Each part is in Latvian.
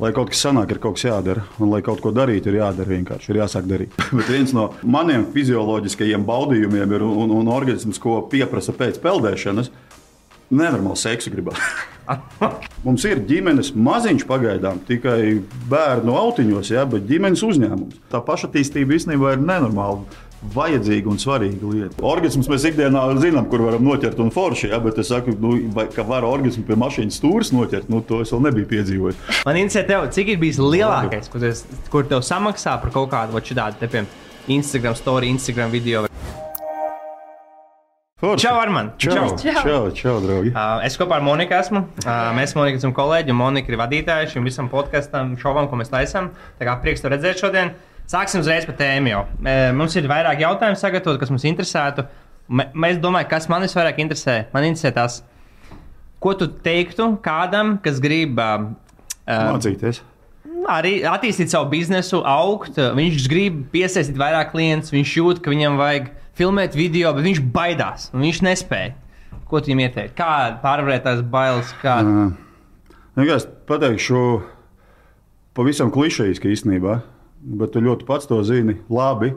Lai kaut kas sanāk, ir kaut kas jādara. Un, lai kaut ko darītu, ir jādara vienkārši. Ir jāsāk darīt. Bet viens no maniem fizioloģiskajiem baudījumiem ir un, un, organisms, ko pieprasa pēc peldēšanas, nenormāli seksu gribēt. Mums ir ģimenes maziņš pagaidām, tikai bērnu autiņos, ja, bet ģimenes uzņēmums. Tā pašattīstība īstenībā ir nenormāla. Vajadzīga un svarīga lieta. Organisms mēs ikdienā zinām, kur varam noķert un forši, ja, bet es saku, nu, vai, ka var organismu pie mašīnas stūres noķert, nu, to es vēl nebiju piedzīvojis. Man interesē, tev, cik ir bijis lielākais, kur, es, kur tev samaksā par kaut kādu šādu, piemēram, Instagram story, Instagram video. Forši. Čau, Arman! Čau, čau, čau, čau draugi! Uh, es kopā ar Moniku esmu. Uh, mēs Monika esam kolēģi, un Monika ir vadītāja šim visam podkastam, šovam, ko mēs taisām. Tā kā prieks te redzēt šodien. Sāksim uzreiz par tēmu. Jau. Mums ir vairāk jautājumu sagatavot, kas mums interesētu. Mēs domājam, kas man visvairāk interesē. Man interesē tas, ko tu teiktu kādam, kas grib uh, mācīties. Arī attīstīt savu biznesu, augt. Viņš grib piesaistīt vairāk klientus, viņš jūt, ka viņam vajag filmēt video, bet viņš baidās un viņš nespēja. Ko tu viņam ieteikt? Kā pārvarēt tās bailes? Kā... Es pateikšu pavisam klišejiski īstenībā, bet tu ļoti pats to zini labi.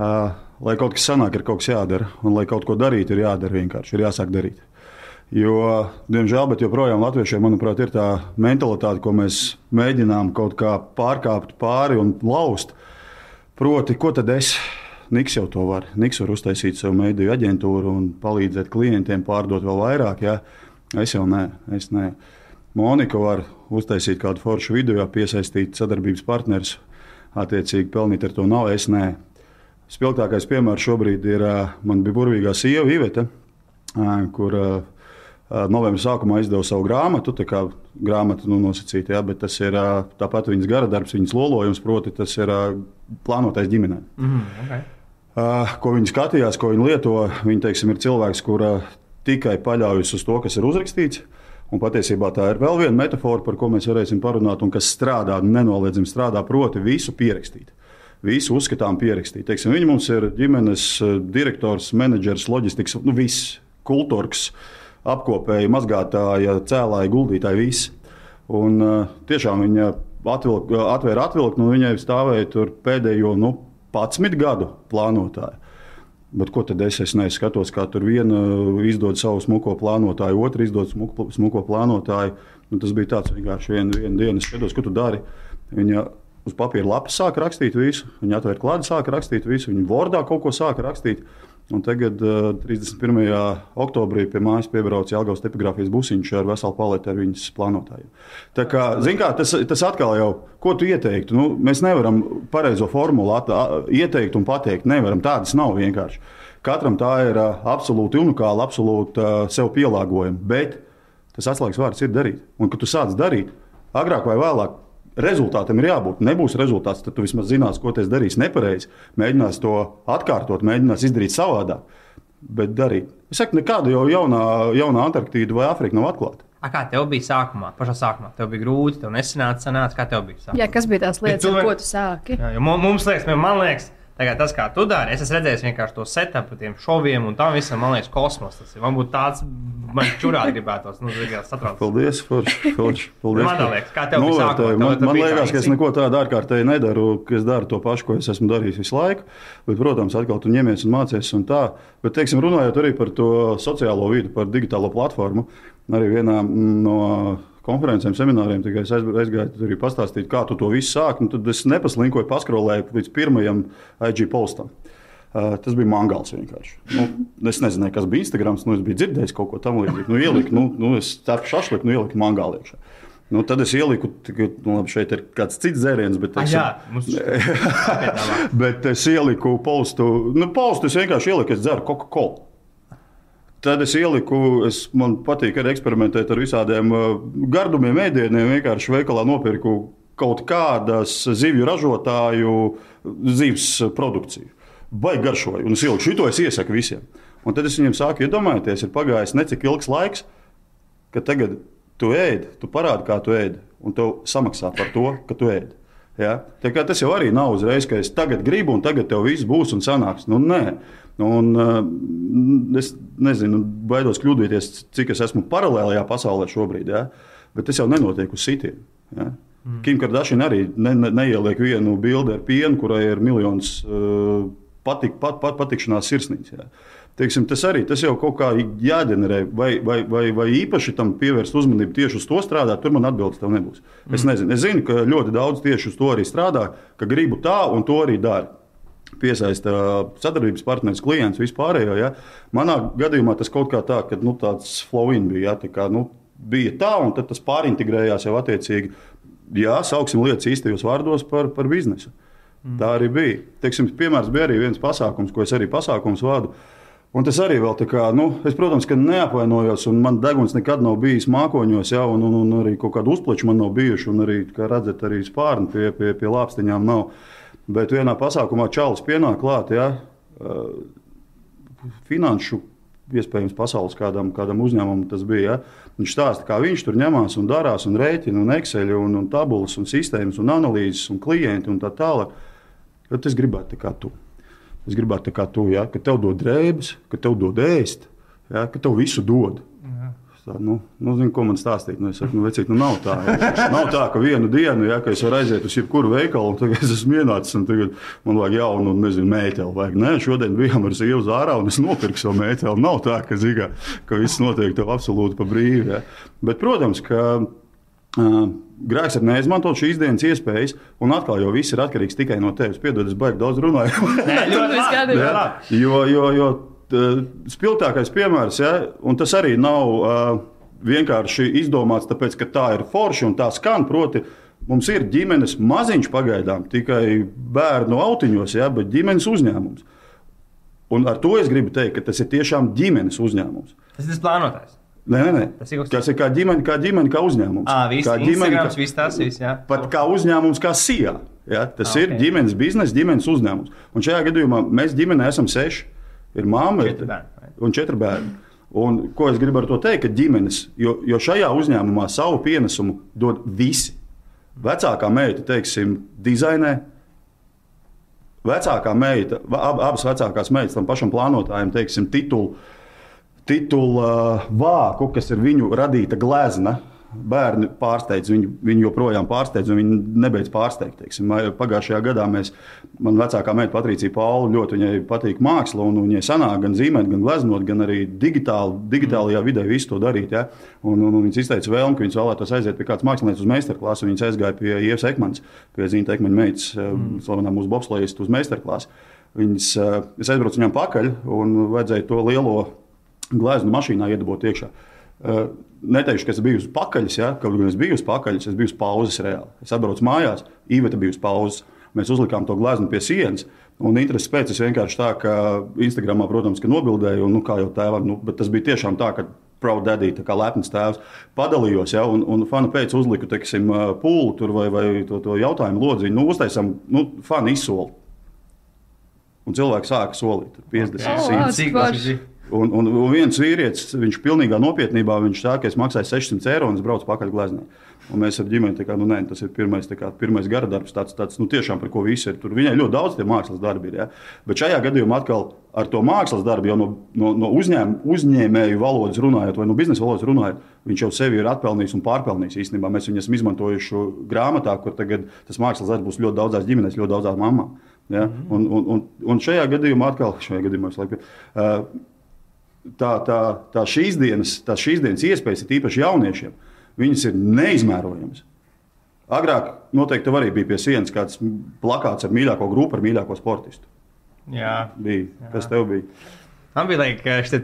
Uh, lai kaut kas sanāk, ir kaut kas jādara, un lai kaut ko darītu, ir jādara vienkārši, ir jāsāk darīt. Jo, diemžēl, bet joprojām latviešiem, manuprāt, ir tā mentalitāte, ko mēs mēģinām kaut kā pārkāpt pāri un laust. Proti, ko tad es? Niks jau to var. Niks var uztaisīt savu mediju aģentūru un palīdzēt klientiem pārdot vēl vairāk. Ja? Es jau nē, es nē. Monika var uztaisīt kādu foršu video, piesaistīt sadarbības partnerus, attiecīgi pelnīt ar to nav. Es nē. Spilgtākais piemērs šobrīd ir man bija burvīgā sieva Iveta, kur novembrī sākumā izdeva savu grāmatu. Tā kā grāmata nu, nosacīta, ja, bet tas ir tāpat viņas gara darbs, viņas lolojums, proti, tas ir plānotais ģimenē. Mm, okay. Uh, ko viņi skatījās, ko viņi lieto. Viņi teiksim, ir cilvēks, kurš tikai paļaujas uz to, kas ir uzrakstīts. Un patiesībā tā ir vēl viena metāfora, par ko mēs varēsim parunāt, un kas strādā, nenoliedzami strādā, proti, visu pierakstīt. Visu uzskatām pierakstīt. Teiksim, viņi mums ir ģimenes direktors, menedžers, loģistikas, nu, viss, kultūrs, apkopēji, mazgātāji, cēlāji, guldītāji, viss. Un uh, tiešām viņa atvilk, atvēra atvilkt, un viņai stāvēja tur pēdējo nu, 11 gadu plānotāju. Bet ko tad es, es neskatos, kā tur viena izdod savu smuko plānotāju, otra izdod smuko, smuko plānotāju. Nu, tas bija tāds vienkārši viena, viena diena, es skatos, ko tu dari. Viņa uz papīra lapas sāka rakstīt visu, viņa atvēra klāstu, sāka rakstīt visu, viņa vārdā kaut ko sāka rakstīt. Un tagad, uh, 31. oktobrī, pie mājas piebrauca Jālgavas tipogrāfijas busiņš ar veselu paleti ar viņas plānotājiem. Tā kā, kā, tas, tas atkal jau, ko tu ieteiktu? Nu, mēs nevaram pareizo formulu ieteikt un pateikt. Nevaram, tādas nav vienkārši. Katram tā ir absolūti unikāla, absolūti sev pielāgojama. Bet tas atslēgas vārds ir darīt. Un, kad tu sāc darīt, agrāk vai vēlāk, rezultātam ir jābūt. Nebūs rezultāts, tad tu vismaz zinās, ko tu darīsi nepareizi. Mēģinās to atkārtot, mēģinās izdarīt savādāk. Bet darīt. Es saku, nekāda jau jaunā, jaunā Antarktīda vai Afrika nav atklāta. A, kā tev bija sākumā, pašā sākumā? Tev bija grūti, tev nesanāca, sanāca, kā tev bija. Sākumā? Jā, kas bija tās lietas, ar ko tu sāki? Jā, mums liekas, man liekas, Tagad tas, kā tu dari, es esmu redzējis vienkārši to setupu, tiem šoviem un tam visam, man liekas, kosmos. Tas ir. Man būtu tāds, man čurā gribētos, nu. Paldies, Forši. Paldies. man liekas, kā tev bija sākumā. Man, man liekas, ka es neko tādu ārkārtēji nedaru, ka es daru to pašu, ko es esmu darījis visu laiku. Bet, protams, atkal tu ņemies un mācies un tā. Bet, teiksim, runājot arī par to sociālo vidi, par digitālo platformu, arī vienā no konferencēm, semināriem, tikai es aizgāju tur pastāstīt, kā tu to visu sāki. Nu, tad es nepaslinkoju, paskrolēju līdz pirmajam IG postam. Uh, tas bija mangāls vienkārši. Nu, es nezināju, kas bija Instagram. Nu, es biju dzirdējis kaut ko tamlīdzīgu. Nu, ieliku, nu, nu, es tādu šašliku, nu, ieliku mangālu iekšā. Nu, tad es ieliku, ka nu, labi, šeit ir kāds cits dzēriens, bet, es, ah, jā, mums... bet es ieliku postu. Nu, postu es vienkārši ieliku, es dzeru Coca-Cola. Tad es ieliku, es, man patīk arī eksperimentēt ar visādiem uh, gardumiem, ēdieniem. Vienkārši veikalā nopirku kaut kādas zivju ražotāju zivs produkciju. Vai garšoju, un es ieliku šo, es iesaku visiem. Un tad es viņiem sāku iedomāties, ir pagājis necik ilgs laiks, ka tagad tu ēd, tu parādi, kā tu ēd, un tev samaksā par to, ka tu ēd. Ja? Tas jau arī nav uzreiz, ka es tagad gribu, un tagad tev viss būs un sanāks. Nu, nē. Un, uh, es nezinu, baidos kļūdīties, cik es esmu paralēlajā pasaulē šobrīd, ja? bet tas jau nenotiek uz sitienu. Ja? Mm. Kim Kardashian arī ne, ne, neieliek vienu bildi ar pienu, kurai ir miljons uh, patik, pat, pat, patikšanās sirsnīgs. Jā. Teiksim, tas arī tas jau kaut kā jāģenerē, vai, vai, vai, vai īpaši tam pievērst uzmanību tieši uz to strādāt, tur man atbildes tev nebūs. Mm. Es nezinu, es zinu, ka ļoti daudz tieši uz to arī strādā, ka gribu tā un to arī dara piesaista sadarbības partneris, klients, vispārējo. Ja. Manā gadījumā tas kaut kā tā, ka nu, tāds flow-in bija. Ja, tā kā, nu, bija tā, un tas pārintegrējās jau attiecīgi. Jā, sauksim lietas īstajos vārdos par, par biznesu. Mm. Tā arī bija. Teiksim, piemērs bija arī viens pasākums, ko es arī pasākums vadu. Un tas arī vēl tā kā, nu, es, protams, neapvainojos, un man deguns nekad nav bijis mākoņos, ja, un, un, un arī kaut kādu uzpleču man nav bijuši, un arī, kā redzat, arī spārni pie, pie, pie lāpstiņām nav. Bet vienā pasākumā Čālijs pienāk klāt, ja, finanšu, iespējams, pasaules kādam, kādam uzņēmumam tas bija. Ja. Viņš stāsta, kā viņš tur ņemās un darās, un rēķina, un Excel, un, un tabulas, un sistēmas, un analīzes, un klienti un tā tālāk. Tad es gribētu tā kā tu. Es gribētu tā kā tu, ja, ka tev dod drēbes, ka tev dod ēst, ja, ka tev visu dod. Tā, nu, nu, zinu, ko man stāstīt. Nu, es saku, nu, vecīt, nu, nav tā. Ja. Nav tā, ka vienu dienu, ja es varu aiziet uz jebkuru veikalu, un tagad es esmu ienācis, un tagad man vajag jaunu, nezinu, mēteli. Vajag. Nē, šodien bijām ar sievu zārā, un es nopirku savu mēteli. Nav tā, ka, zigā, ka viss notiek tev absolūti pa brīvu. Ja. Bet, protams, ka uh, grēks ir neizmantot šīs dienas iespējas, un atkal jau viss ir atkarīgs tikai no tevis. Piedod, es baigi daudz runāju. Nē, ļoti skaidrs. jo, jo, jo spilgtākais piemērs, ja, un tas arī nav uh, vienkārši izdomāts, tāpēc ka tā ir forša un tā skan. Proti, mums ir ģimenes maziņš pagaidām, tikai bērnu autiņos, ja, bet ģimenes uzņēmums. Un ar to es gribu teikt, ka tas ir tiešām ģimenes uzņēmums. Tas ir tas plānotais. Nē, nē, nē. Tas ir, kas ir kā ģimene, kā ģimene, kā uzņēmums. À, visi, kā ģimene, kā, viss tas viss, jā. Pat kā uzņēmums, kā SIA. Ja? Tas à, okay. ir ģimenes biznesa, ģimenes uzņēmums. Un šajā gadījumā mēs ģimenē esam seši. Ir mamma četri bērni. un četri bērni. Un, ko es gribu ar to teikt? Ka ģimenes, jo, jo šajā uzņēmumā savu pienesumu dod visi. Vecākā meita, teiksim, dizainē, vecākā meita, ab, abas vecākās meitas tam pašam plānotājam, teiksim, titulu, titulu vāku, kas ir viņu radīta glezna bērni pārsteidz, viņi, viņi joprojām pārsteidz, un viņi nebeidz pārsteigt. Teiksim. Pagājušajā gadā mēs, man vecākā meita Patricija Paula ļoti patīk māksla, un viņai sanāk gan zīmēt, gan gleznot, gan arī digitāli, digitālajā vidē visu to darīt. Ja? Un, un, un viņas izteica vēlmi, ka viņas vēlētos aiziet pie kādas mākslinieces uz meistarklasu, un viņas aizgāja pie Ievas Ekmanas, pie Zīna Ekmaņa meitas, eh, mm. slavenā mūsu bobslējas uz meistarklasu. Viņas, eh, es aizbraucu viņam pakaļ, un vajadzēja to lielo gleznu mašīnā iedabūt iekšā. Uh, neteikšu, ka es biju uz pakaļas, ja, kaut gan es biju uz pakaļas, es biju uz pauzes reāli. Es atbraucu mājās, Īveta bija uz pauzes. Mēs uzlikām to gleznu pie sienas. Un intereses pēc es vienkārši tā, ka Instagramā, protams, ka nobildēju, un nu, kā jau tēvam, nu, bet tas bija tiešām tā, ka Proud Daddy, kā lepns tēvs, padalījos, ja, un, un fanu pēc uzliku, teiksim, pūli tur vai, vai to, to jautājumu lodziņu. Nu, uztaisam, nu, fani izsoli. Un cilvēki sāka solīt 50, okay. 100. Un, un, un viens vīrietis, viņš pilnībā nopietnībā, viņš saka, ka es maksāju 600 eiro un es braucu pakaļ gleznā. Un mēs ar ģimeni, kā, nu, nē, tas ir pirmais, kā, pirmais gara darbs, tāds, tāds nu, tiešām par ko visi ir. Tur viņai ļoti daudz tie mākslas darbi ir. Ja? Bet šajā gadījumā atkal ar to mākslas darbu, jau no, no, no uzņēm, uzņēmēju valodas runājot, vai no biznesa valodas runājot, viņš jau sevi ir atpelnījis un pārpelnījis. Īstenībā mēs viņu esam izmantojuši grāmatā, kur tagad tas mākslas darbs būs ļoti daudzās ģimenēs, ļoti daudzās mamām. Ja? Mm -hmm. un, un, un, un šajā gadījumā atkal, šajā gadījumā, laikam, uh, tā, tā, tā, šīs dienas, tā šīs dienas iespējas, ir īpaši jauniešiem, viņas ir neizmērojamas. Agrāk noteikti arī bija pie sienas kāds plakāts ar mīļāko grupu, ar mīļāko sportistu. Jā, bija. Jā. Kas tev bija? Man bija liekas, ka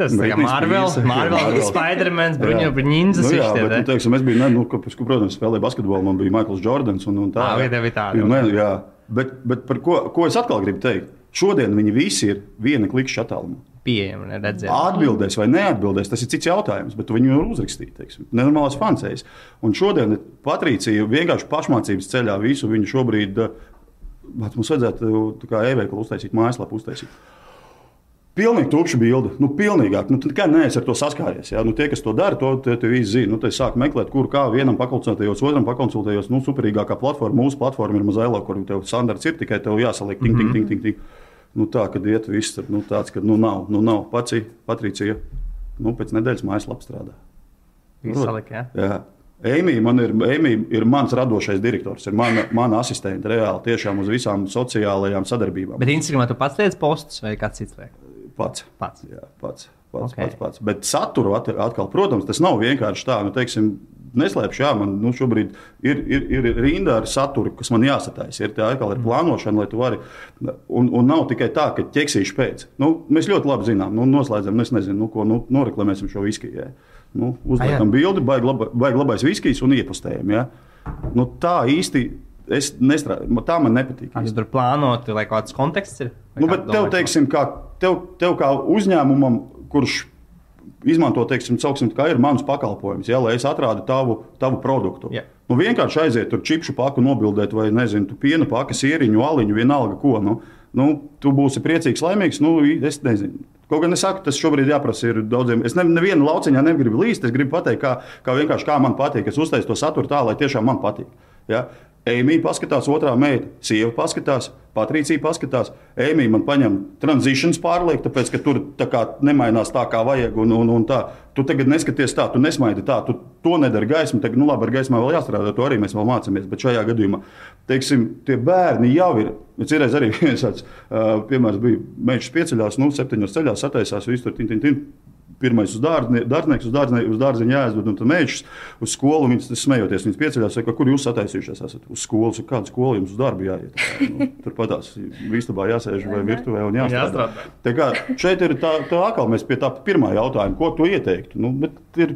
tas ir Marvel, Marvel, Spidermans, Bruņo Brņinzas. Nu, jā, bet, nu, teiksim, es biju, ne, nu, protams, spēlēju basketbolu, man bija Michaels Jordans un, un tā. Jā, bija tāda. Ne, jā, bet, bet par ko, ko es atkal gribu teikt? Šodien viņi visi ir viena klikšķa attālumā pieejama un redzama. Atbildēs vai neatbildēs, tas ir cits jautājums, bet viņi jau uzrakstīja. Nenormāls fansējs. Un šodien Patricija vienkārši pašmācības ceļā visu viņu šobrīd, mums vajadzētu kā e-veikalu uztaisīt, mājaslapu uztaisīt. Pilnīgi tukša bilde. Nu, pilnīgāk. Nu, kā neesi ar to saskāries. Ja? Nu, tie, kas to dara, to te, te visi zina. Nu, tad sāk meklēt, kur kā vienam pakonsultējos, otram pakonsultējos. Nu, superīgākā platforma, mūsu platforma ir Mazaila, kur tev standarts ir tikai tev jāsaliek ting, ting, ting, ting, ting. ting nu, tā, kad iet viss tur, nu, tāds, ka nu, nav, nu, nav pats Patricija. Nu, pēc nedēļas mājaslapā strādā. Izsalik, ja? Jā. Emīļa man ir, Emīļa ir mans radošais direktors, ir mana, mana asistente reāli tiešām uz visām sociālajām sadarbībām. Bet Instagramā tu pats liec postus vai kāds cits liek? Pats. Pats. Jā, pats, pats, Ok. okay. pats, pats. Bet saturu at- atkal, protams, tas nav vienkārši tā. Nu, teiksim, Neslēpšu, jā, man nu, šobrīd ir, ir, ir rinda ar saturu, kas man jāsataisa. Ir tā atkal ir plānošana, lai tu vari. Un, un nav tikai tā, ka ķeksīšu pēc. Nu, mēs ļoti labi zinām, nu, noslēdzam, nu, es nezinu, nu, ko nu, noreklamēsim šo viskiju. jā. Nu, uzliekam bildi, baigi laba, baig labais viskijs un iepostējam. Jā. Nu, tā īsti es nestrādāju. Tā man nepatīk. Jūs tur plānot, lai kāds konteksts ir? Nu, bet tev, teiksim, kā, tev, tev kā uzņēmumam, kurš izmanto, teiksim, cauksim, kā ir mans pakalpojums, ja, lai es atrādu tavu, tavu produktu. Jā. Nu, vienkārši aiziet tur čipšu paku nobildēt, vai nezinu, piena paku, sēriņu, aliņu, vienalga ko. Nu, nu, tu būsi priecīgs, laimīgs. Nu, es nezinu. Kaut gan es saku, tas šobrīd jāprasa ir daudziem. Es ne, nevienu lauciņā negribu līst. Es gribu pateikt, kā, kā vienkārši kā man patīk. Es uztaisu to saturu tā, lai tiešām man patīk. Ja? Eimija paskatās, otrā meita, sieva paskatās, Patricija paskatās. Eimija man paņem tranzīcijas pārliek, tāpēc, ka tur tā kā nemainās tā, kā vajag. Un, un, un tā. Tu tagad neskaties tā, tu nesmaidi tā, tu to nedari gaismu. Tagad, nu labi, ar gaismā vēl jāstrādā, to arī mēs vēl mācāmies. Bet šajā gadījumā, teiksim, tie bērni jau ir. Es reiz arī viens tāds uh, piemērs bija mežs pieceļās, nu, septiņos ceļās, sataisās, visu tur tin, tin, tin. Pirmais uz dārznieks, uz, dārziņu jāaizved, un tad mēģis uz skolu. Viņas smejoties, viņas pieceļās, saka, kur jūs sataisījušies esat? Uz skolas, uz kādu skolu jums uz darbu jāiet. Nu, tur patās vistabā jāsēž vai virtuvē un jāstrādā. Tā kā šeit ir tā, tā atkal mēs pie tā pirmā jautājuma, ko tu ieteiktu. Nu, ir